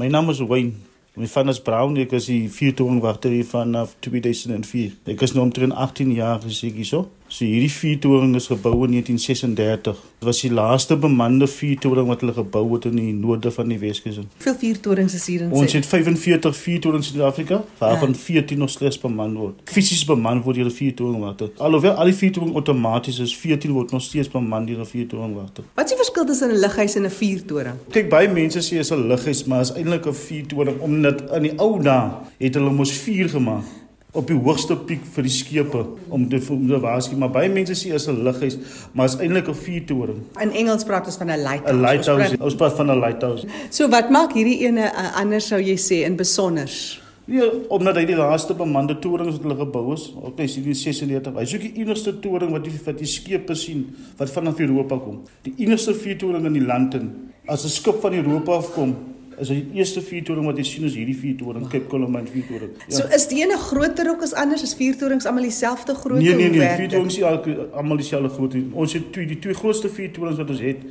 My naam is Wayne. My van is Brown. Ek is die vuurtoringwagter hier vanaf 2004. Ek is nou omtrent 18 jaar gesig hierso. So hierdie vuurtoring is gebou in 1936. Dit was die laaste bemande vuurtoring wat hulle gebou het in die noorde van die Weskus. Hoeveel vuurtorings is hier in Ons het 45 vuurtorings in Suid-Afrika, waarvan Ja. 14 nog slegs beman word. Fisies beman word deur 'n vuurtoringwagter. Alhoewel al die vuurtoring outomaties is, 14 word nog steeds beman deur 'n vuurtoringwagter. Wat is die verskil tussen 'n lughuis en 'n vuurtoring? Kyk, baie mense sê is 'n lughuis, maar is eintlik 'n vuurtoring omdat in die ou dae het hulle mos vuur gemaak op die hoogste piek vir die skepe om te om te waarsku, maar baie mense sê is 'n lughuis, maar is eintlik 'n vuurtoring. In Engels praat ons van 'n lighthouse. 'n Ons Lighthouse. praat- Ons praat van 'n lighthouse. So wat maak hierdie ene uh, anders sou jy sê in besonders? Ja, omdat hy die laaste bemande torings wat hulle gebou is, op net in 96. Hy is ook die enigste toring wat die wat die skepe sien wat vanaf Europa kom. Die enigste vuurtoring in die land en as 'n skip van Europa afkom, is die eerste vuurtoring wat jy sien is hierdie vuurtoring, Cape Colomine vuurtoring. Ja. So is die ene groter ook as anders? Is vuurtorings almal dieselfde grootte? nee nee nee, vuurtorings is almal dieselfde grootte. Ons het twee die twee grootste vuurtorings wat ons het.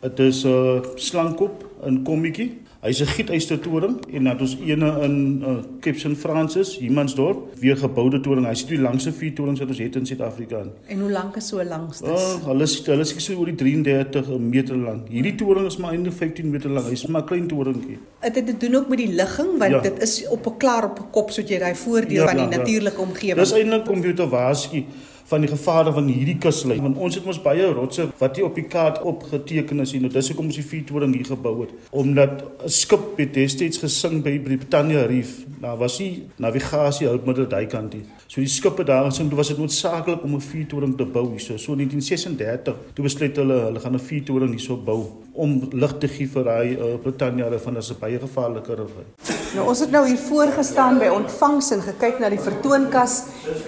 Dit is 'n uh, slankop in Kommetjie. Hy's 'n gietyster toring en dan het ons ene in uh, Cape St Francis, Humansdorp, weer geboude toring. Hy's die langste vuurtorings wat ons het in Suid-Afrika. En hoe lank is so langs dit? Oh, hulle is hulle is so oor die 33 meter lank. Hierdie toring is maar eintlik 15 meter lank. Hy's maar 'n klein toringkie. Dit het te doen ook met die ligging want Ja. dit is op 'n klaar op 'n kop sodat jy daai voordeel Ja, van die ja, ja. natuurlike omgewing. Dis eintlik om jou te waarsku van die gevare van hierdie kuslyn. Want ons het mos baie rotse wat nie op die kaart opgeteken is nie. Nou dis hoekom ons die vuurtoring hier gebou het. Omdat 'n skip het destyds gesing by Britannia Reef. Daar was nie navigasie hulpmiddel daai kant nie. So die skippe daar gesing, toe was dit noodsaaklik om 'n vuurtoring te bou hierso. So in 1936 toe besluit hulle hulle gaan 'n vuurtoring hierso bou om lig te gee vir daai uh, Britannia Reef van 'n baie gevaarlike rivier. Nou ons het nou hier voorgestaan by ontvangs en gekyk na die vertoonkas.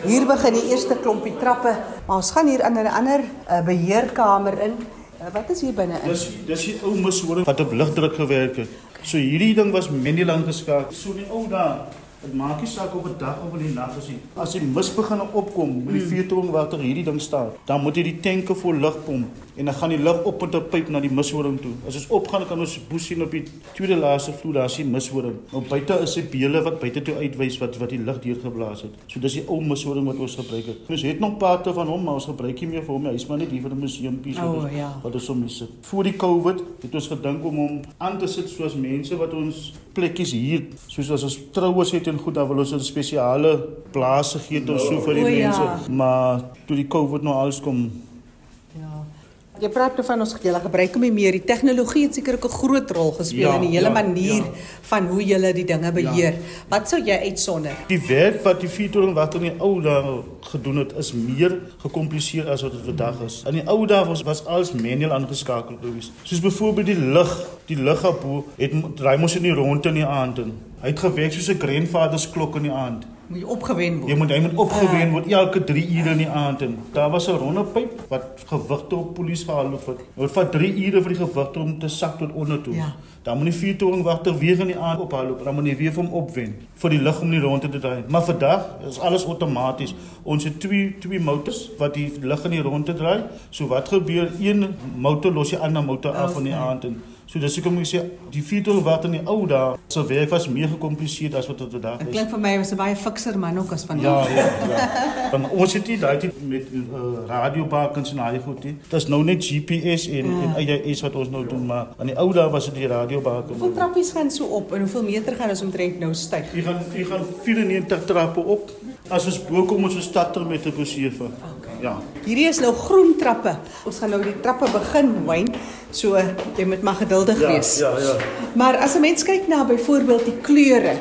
Hier begin die eerste klompie trappe, maar ons gaan hier in 'n ander uh, beheerkamer in. Uh, wat is hier binne in? Dis dis die ou mishoring wat op lugdruk gewerk het. So hierdie ding was manueel geskakel. So die ou daar, dit maak nie saak of dit dag of in die nag is nie. As die mis begin opkom met die vuurtoring water hierdie ding staan, dan moet jy die tanke vol lug pomp en dan gaan die lug op met 'n pyp na die mishoring toe. As ons opgaan kan ons boes sien op die tweede laaste vloer daar is die mishoring. Nou buite is 'n beele wat buite toe uitwys wat wat die lug deurgeblaas het. So dis die ou mishoring wat ons gebruik het. Ons het nog parte van hom, maar ons gebruik nie meer vir hom. nie. Hy's maar net hier vir 'n museumpie so. O, dis- ja. wat ons om sit. Voor die Covid het ons gedink om hom aan te sit soos mense wat ons plekkies hier, soos as ons troues het en goed, dan wil ons 'n spesiale plase gee tot so vir die O, ja. mense. Maar toe die Covid nou alles kom, Ja. Jy praat nou van ons julle gebruik hom nie meer. Die tegnologie het seker ook 'n groot rol gespeel Ja, in die hele ja, manier ja. van hoe julle die dinge beheer. Wat sou jy uitsonder? die werk wat die vuurtoring wat in die ou dae gedoen het, is meer gekompliseer as wat dit vandag is. In die ou dae was was alles manueel aangeskakel gewees. Soos byvoorbeeld die lig, die ligabo het draai mos in die rond in die aand en hy het gewerk soos 'n grandfather se klok in die aand. Moet jy opgewen word? Jy moet hy moet opgewen word elke 3 ure in die aand en daar was 'n ronde pyp wat gewigte op polisie gehaal het. Dit vat 3 ure vir die gewigte om te sak tot onder toe. Ja. Dan moet die vuurtoringwagter weer in die aand ophaal, dan moet hy weer vir hom opwen vir die lig om die rond te draai. Maar vandag is alles outomaties. Ons het twee twee motors wat die lig in die rond te draai. So wat gebeur? Een motor los die ander motor af in die Okay. aand en so dis hoekom ek sê die vuurtoringwagter in die ou dae se werk was meer gekompliseer as wat dit vandag Dit is. klink vir my was 'n baie fikser man ook as Ja, vandag. ja, ja. Want ons het nie daai tyd met uh, radiobakens en daai goed nie. Dit is nou net GPS en Ja. en AIS wat ons nou doen, maar aan die ou dae was dit die radiobaken. Hoeveel trappies gaan so op en hoeveel meter gaan ons omtrent nou styg? Jy gaan jy gaan 94 trappe op. As ons bo kom ons starter met 'n besewe. Okay. Ja. Hierdie is nou groen trappe. Ons gaan nou die trappe begin, Wayne. So jy moet maar geduldig Ja, wees. ja, ja. Maar as 'n mens kyk na byvoorbeeld die kleure.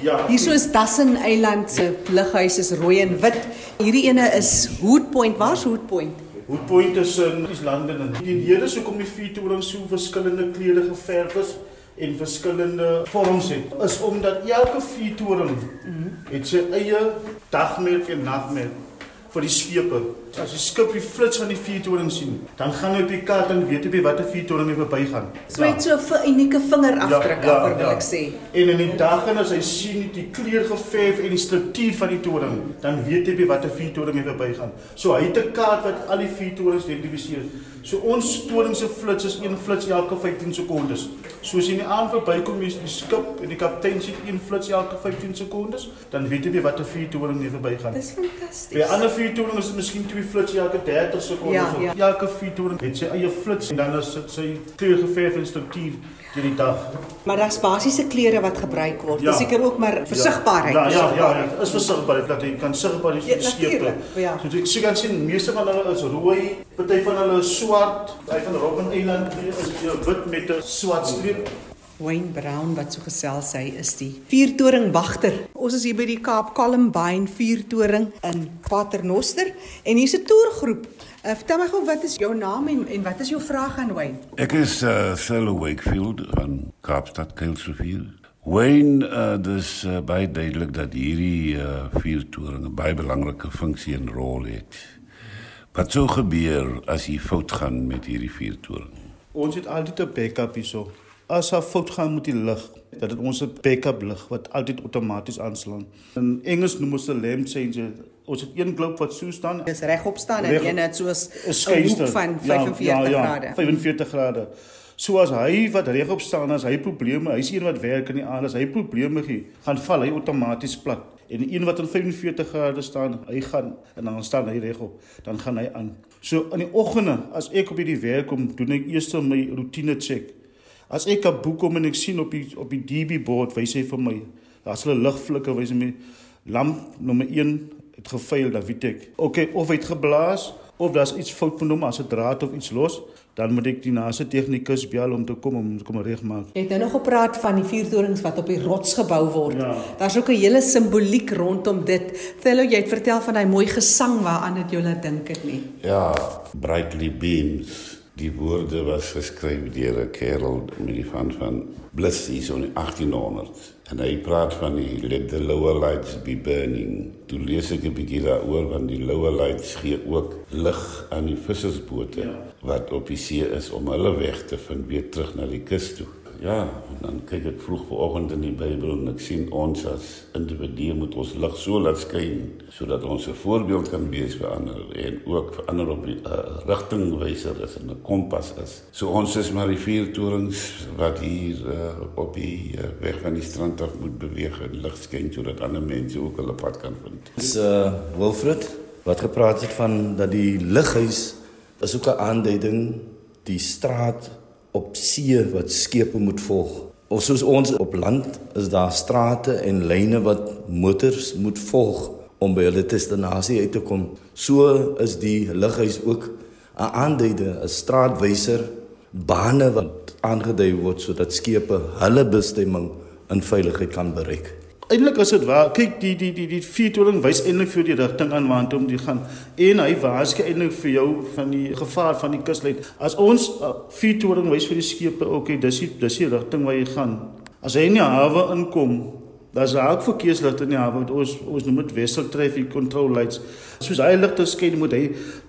Ja. Hierso is Dassen Eiland se lughuis is rooi en wit. Hierdie ene is Hood Point. Waar's Hood Point? Hoe point is in Islande en die rede is hoekom die vuurtorings so verskillende kleure geverf is en verskillende vorms het is omdat elke vuurtoring het sy eie dagmerk en nagmerk vir die skepe. As die skip die flits van die vuurtoring sien, dan gaan hy op die kaart en weet hy by watter vuurtoring hy verbygaan. So het so 'n unieke vingerafdruk Ja, ja, amper wil ja. ek sê. En in die dag en as hy sien die kleur geverf en die struktuur van die toring, dan weet hy by watter vuurtoring hy verbygaan. So hy het 'n kaart wat al die vuurtorings identifiseer. So ons storing se flits is een flits elke 15 sekondes. So as jy in die aand verbykom jy die skip en die kaptein sien een flits elke 15 sekondes, dan weet jy wat 'n vuurtoring nie verbygaan. Dis fantasties. By ander vuurtoring is dit miskien twee flits elke 30 sekondes. Ja, of ja. Elke vuurtoring het sy eie flits en dan is dit sy kleurgeverf en struktuur deur die dag. Maar daar's basiese klere wat gebruik word. Ja. Dis seker ook maar versigbaarheid. Ja, ja, ja, ja, ja, is versigbaarheid dat jy kan sigbaar die Ja, skepe. natuurlijk, ja. So jy kan sien meeste van hulle is rooi, party van hulle is swart. Hy van Robben Island is weet met 'n swart streep. Wayne Brown wat so gesels hy is die vuurtoring wagter. Ons is hier by die Kaap Columbine vuurtoring in Paternoster en hier's 'n toergroep. Uh, vertel my gou wat is jou naam en en wat is jou vraag aan Wayne? Ek is uh, Selo Wakefield van Kaapstad Kuilsrivier. Wayne, uh, dis uh, baie duidelik dat hierdie uh, vuurtoring 'n baie belangrike funksie en rol het. Wat sou gebeur as jy fout gaan met hierdie vuurtoring? Ons het altyd 'n backup hierso. As daar fout gaan met die lig, dat dit ons 'n backup lig wat altyd outomaties aanslaan. In Engels noem ons dit lamp changer. Ons het een globe wat so staan Dis regop staan en een het soos 'n 'n hoek van 45 grade. 45 grade. So as hy wat regop staan as hy probleme, hy's een wat werk in die aand, as hy probleme gee, gaan val hy outomaties plat. En een wat in 45 grade staan, hy gaan en dan staan hy regop, dan gaan hy aan. So in die oggende as ek op hierdie werk kom, doen ek eers my routine check. As ek 'n boek kom en ek sien op die op die DB bord wys hy vir my, daar's hulle ligflikker wys my lamp nommer 1 het gefaal, dan weet ek. Okay, of hy het geblaas of daar's iets fout met hom as 'n draad of iets los, dan moet ek die naaste tegnikus bel om te kom om te kom regmaak. Jy het nou nog gepraat van die vuurtorings wat op die rots gebou word. Ja. Daar's ook 'n hele simboliek rondom dit. Thello, jy het vertel van daai mooi gesang waaraan dit jou laat dink het nie. Ja, Brightly Beams. Die woorde was geskryf deur 'n kerel met die van van Bliss hier so in 1800 en hy praat van die let the lower lights be burning. Toe lees ek 'n bietjie daaroor want die lower lights gee ook lig aan die vissersbote ja. wat op die see is om hulle weg te vind weer terug na die kus toe. Ja, dan kyk ek vroeg vanoggend in die Bybel en ek sien ons as individue moet ons lig so laat skyn sodat ons 'n voorbeeld kan wees vir ander en ook vir ander op 'n uh, rigtingwyser is en 'n kompas is. So ons is maar die vier torings wat hier uh, op die uh, weg van die strand af moet beweeg en lig skyn sodat ander mense ook hulle pad kan vind. Dis uh Wilfred wat gepraat het van dat die lighuis is ook 'n aanduiding die straat op see wat skepe moet volg. Of soos ons op land is daar strate en lyne wat motors moet volg om by hulle destinasie uit te kom. So is die lighuis ook 'n aanduiding, 'n straatwyser, bane wat aangedui word sodat skepe hulle bestemming in veiligheid kan bereik. Eindelik is dit waar. Kyk, die die die die vuurtoring wys eintlik vir die rigting aan waartoe om te gaan. En hy waarsku eintlik vir jou van die gevaar van die kuslyn. As ons uh, vuurtoring wys vir die skepe, okay, dis die dis die rigting waar jy gaan. As hy in die hawe inkom, daar's ook verkeersligte in die hawe wat ons ons noem dit vessel traffic control lights. Soos hy ligte skyn, moet hy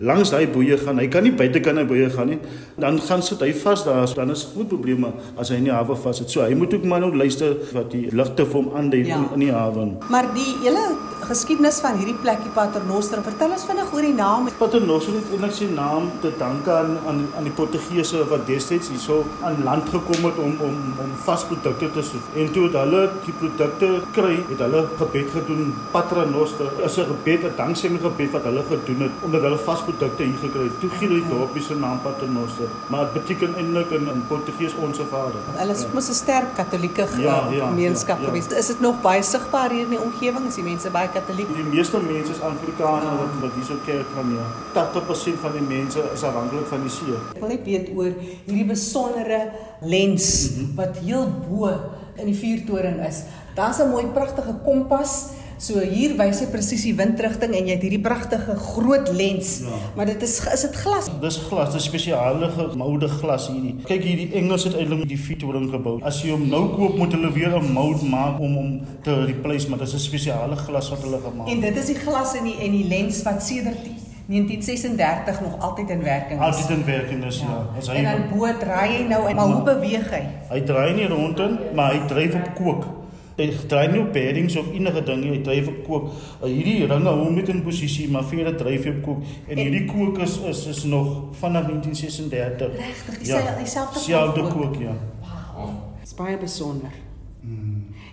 langs daai boeye gaan. Hy kan nie buitekant hy boeye gaan nie. Dan gaan sit hy vas daar. Dan is groot probleme as hy in die hawe vas sit. So hy moet ook maar nou luister wat die ligte vir hom aandui Ja. in die hawe. Maar die hele geskiedenis van hierdie plekkie Paternoster, vertel ons vinnig oor die naam. Paternoster het eintlik sy naam te danke aan aan aan die Portugese wat destyds hierso aan land gekom het om om om vasprodukte te soek. En toe het hulle die produkte kry, het hulle gebed gedoen. Paternoster is 'n gebed, 'n danksegging gebed wat hulle gedoen het omdat hulle vasprodukte hier gekry het. Toe gee hulle die dorpie se naam Paternoster, maar dit beteken eintlik in in Portugees onsse Vader. Hulle is mos 'n sterk katolieke ge- Ja, ja, gemeenskap ja, ja. gewees. Is dit nog baie sigbaar hier in die omgewing? Is die mense baie katoliek? Die meeste mense is Afrikaners wat wat hierso kerk gaan ja. 80% van die mense is afhanklik van die see. Ek wil net weet oor hierdie besondere lens wat heel bo in die vuurtoring is. Daar's 'n mooi pragtige kompas. So hier wys hy presies die windrigting en jy het hierdie pragtige groot lens. Ja. Maar dit is is dit glas? Dis glas, dis spesiale gemoude glas hierdie. Kyk hierdie Engels het eintlik die vuurtoring gebou. As jy hom nou koop, moet hulle weer 'n mold maak om hom te replace, maar dis 'n spesiale glas wat hulle gemaak En het. dit is die glas en die en die lens wat sedert 1936 nog altyd in werking is. Altyd in werking is ja. As hy En dan bo draai hy nou en maar hoe beweeg hy? hy draai nie rondom, maar hy dryf op kook. Hy dryf nie op beddings of enige ding nie, hy dryf op kook. Uh, hierdie ringe hou met in posisie, maar vir dit dryf hy op kook. En hierdie kook is is is nog vanaf 1936. Regtig, dieselfde dieselfde Dieselfde kook. kook, ja. Dis baie besonder.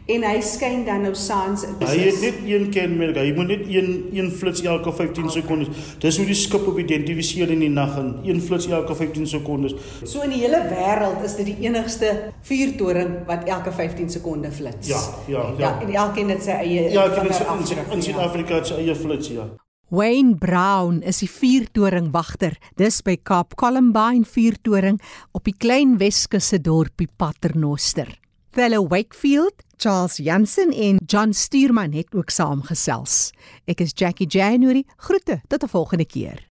En hy skyn dan nou saans in Hy het net een kenmerk, hy moet net een een flits elke 15 sekondes. Dis hoe die skip op identifiseer in die nag en een flits elke 15 sekondes. So in die hele wêreld is dit die enigste vuurtoring wat elke 15 sekonde flits. Ja, ja, ja. ja. en elkeen het sy eie Ja, ek in vingerafdruk, in ja. Suid-Afrika het sy eie flits, ja. Wayne Brown is die vuurtoringwagter. Dis by Kaap Columbine vuurtoring op die klein Weskusse dorpie Paternoster. Fellow Wakefield, Charles Jansen en John Stuurman het ook saamgesels. Ek is Jackie January. Groete tot 'n volgende keer.